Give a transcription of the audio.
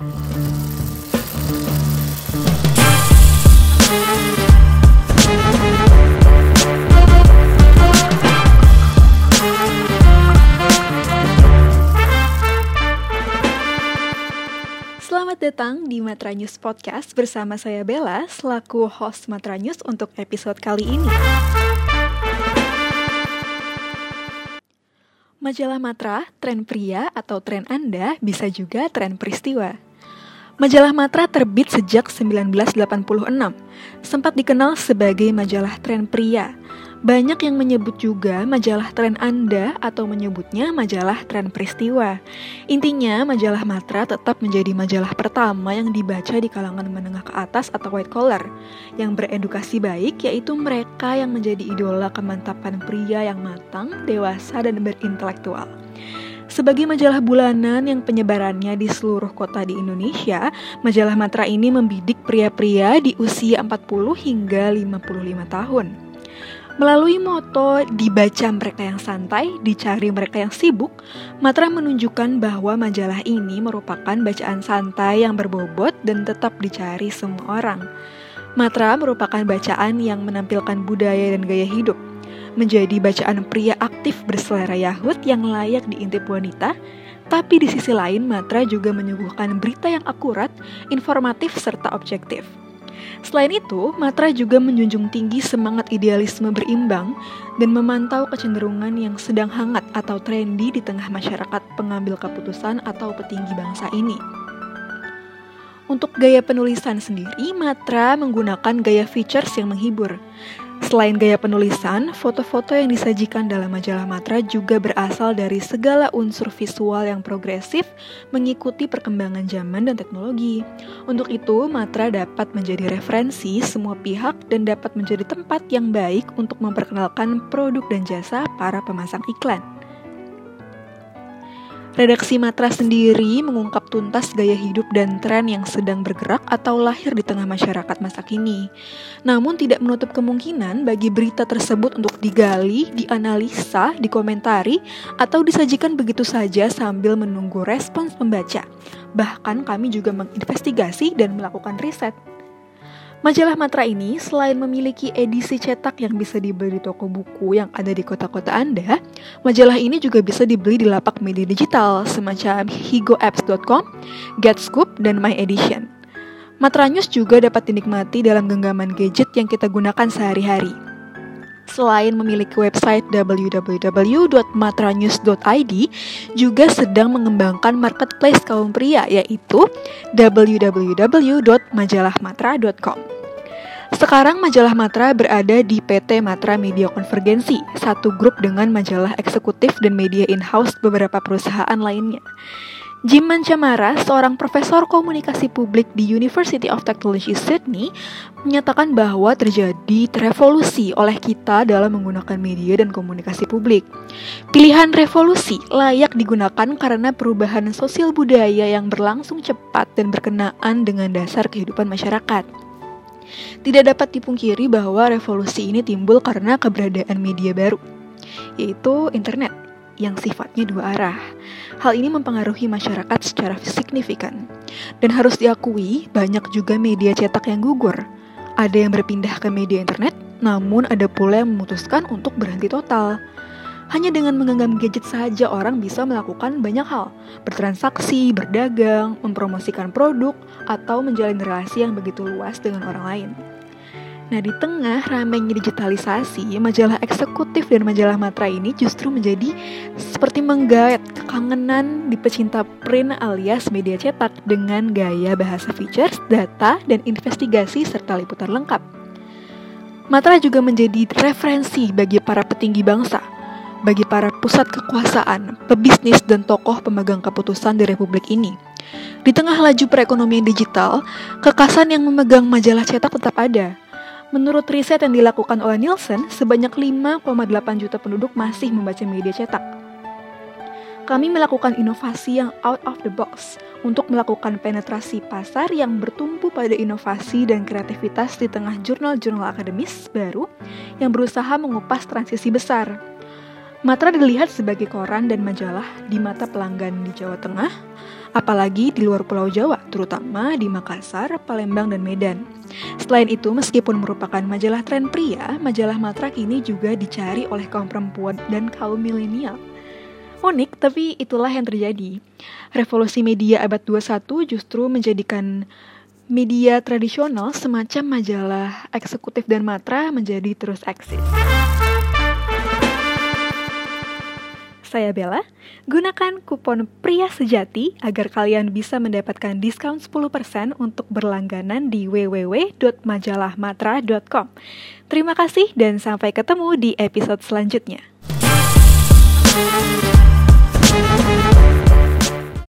Selamat datang di Matra News Podcast bersama saya Bella selaku host Matra News untuk episode kali ini. Majalah Matra, tren pria atau tren Anda bisa juga tren peristiwa. Majalah Matra terbit sejak 1986, sempat dikenal sebagai majalah tren pria. Banyak yang menyebut juga majalah tren Anda atau menyebutnya majalah tren peristiwa. Intinya, majalah Matra tetap menjadi majalah pertama yang dibaca di kalangan menengah ke atas atau white collar, yang beredukasi baik yaitu mereka yang menjadi idola kemantapan pria yang matang, dewasa, dan berintelektual. Sebagai majalah bulanan yang penyebarannya di seluruh kota di Indonesia, majalah Matra ini membidik pria-pria di usia 40 hingga 55 tahun. Melalui moto dibaca mereka yang santai, dicari mereka yang sibuk, Matra menunjukkan bahwa majalah ini merupakan bacaan santai yang berbobot dan tetap dicari semua orang. Matra merupakan bacaan yang menampilkan budaya dan gaya hidup, menjadi bacaan pria aktif berselera Yahud yang layak diintip wanita, tapi di sisi lain Matra juga menyuguhkan berita yang akurat, informatif, serta objektif. Selain itu, Matra juga menjunjung tinggi semangat idealisme berimbang dan memantau kecenderungan yang sedang hangat atau trendy di tengah masyarakat pengambil keputusan atau petinggi bangsa ini. Untuk gaya penulisan sendiri, Matra menggunakan gaya features yang menghibur. Selain gaya penulisan, foto-foto yang disajikan dalam majalah Matra juga berasal dari segala unsur visual yang progresif mengikuti perkembangan zaman dan teknologi. Untuk itu, Matra dapat menjadi referensi semua pihak dan dapat menjadi tempat yang baik untuk memperkenalkan produk dan jasa para pemasang iklan. Redaksi Matra sendiri mengungkap tuntas gaya hidup dan tren yang sedang bergerak atau lahir di tengah masyarakat masa kini. Namun tidak menutup kemungkinan bagi berita tersebut untuk digali, dianalisa, dikomentari, atau disajikan begitu saja sambil menunggu respons pembaca. Bahkan kami juga menginvestigasi dan melakukan riset. Majalah Matra ini selain memiliki edisi cetak yang bisa dibeli di toko buku yang ada di kota-kota Anda, majalah ini juga bisa dibeli di lapak media digital semacam higoapps.com, Getscoop, dan My Edition. Matra News juga dapat dinikmati dalam genggaman gadget yang kita gunakan sehari-hari. Selain memiliki website www.matranews.id, juga sedang mengembangkan marketplace kaum pria yaitu www.majalahmatra.com. Sekarang majalah Matra berada di PT Matra Media Konvergensi, satu grup dengan majalah eksekutif dan media in-house beberapa perusahaan lainnya. Jim Mancamara, seorang profesor komunikasi publik di University of Technology Sydney, menyatakan bahwa terjadi revolusi oleh kita dalam menggunakan media dan komunikasi publik. Pilihan revolusi layak digunakan karena perubahan sosial budaya yang berlangsung cepat dan berkenaan dengan dasar kehidupan masyarakat. Tidak dapat dipungkiri bahwa revolusi ini timbul karena keberadaan media baru, yaitu internet yang sifatnya dua arah. Hal ini mempengaruhi masyarakat secara signifikan. Dan harus diakui, banyak juga media cetak yang gugur. Ada yang berpindah ke media internet, namun ada pula yang memutuskan untuk berhenti total. Hanya dengan menggenggam gadget saja orang bisa melakukan banyak hal, bertransaksi, berdagang, mempromosikan produk, atau menjalin relasi yang begitu luas dengan orang lain. Nah, di tengah ramainya digitalisasi, majalah eksekutif dan majalah matra ini justru menjadi seperti menggait kekangenan di pecinta print alias media cetak dengan gaya bahasa features, data, dan investigasi serta liputan lengkap. Matra juga menjadi referensi bagi para petinggi bangsa, bagi para pusat kekuasaan, pebisnis, dan tokoh pemegang keputusan di republik ini. Di tengah laju perekonomian digital, kekasan yang memegang majalah cetak tetap ada – Menurut riset yang dilakukan oleh Nielsen, sebanyak 5,8 juta penduduk masih membaca media cetak. Kami melakukan inovasi yang out of the box untuk melakukan penetrasi pasar yang bertumpu pada inovasi dan kreativitas di tengah jurnal-jurnal akademis baru yang berusaha mengupas transisi besar. Matra dilihat sebagai koran dan majalah di mata pelanggan di Jawa Tengah, apalagi di luar Pulau Jawa, terutama di Makassar, Palembang, dan Medan. Selain itu, meskipun merupakan majalah tren pria, majalah Matra kini juga dicari oleh kaum perempuan dan kaum milenial. Unik, tapi itulah yang terjadi. Revolusi media abad 21 justru menjadikan media tradisional semacam majalah eksekutif dan matra menjadi terus eksis. Saya Bella, gunakan kupon pria sejati agar kalian bisa mendapatkan diskon 10% untuk berlangganan di www.majalahmatra.com. Terima kasih dan sampai ketemu di episode selanjutnya.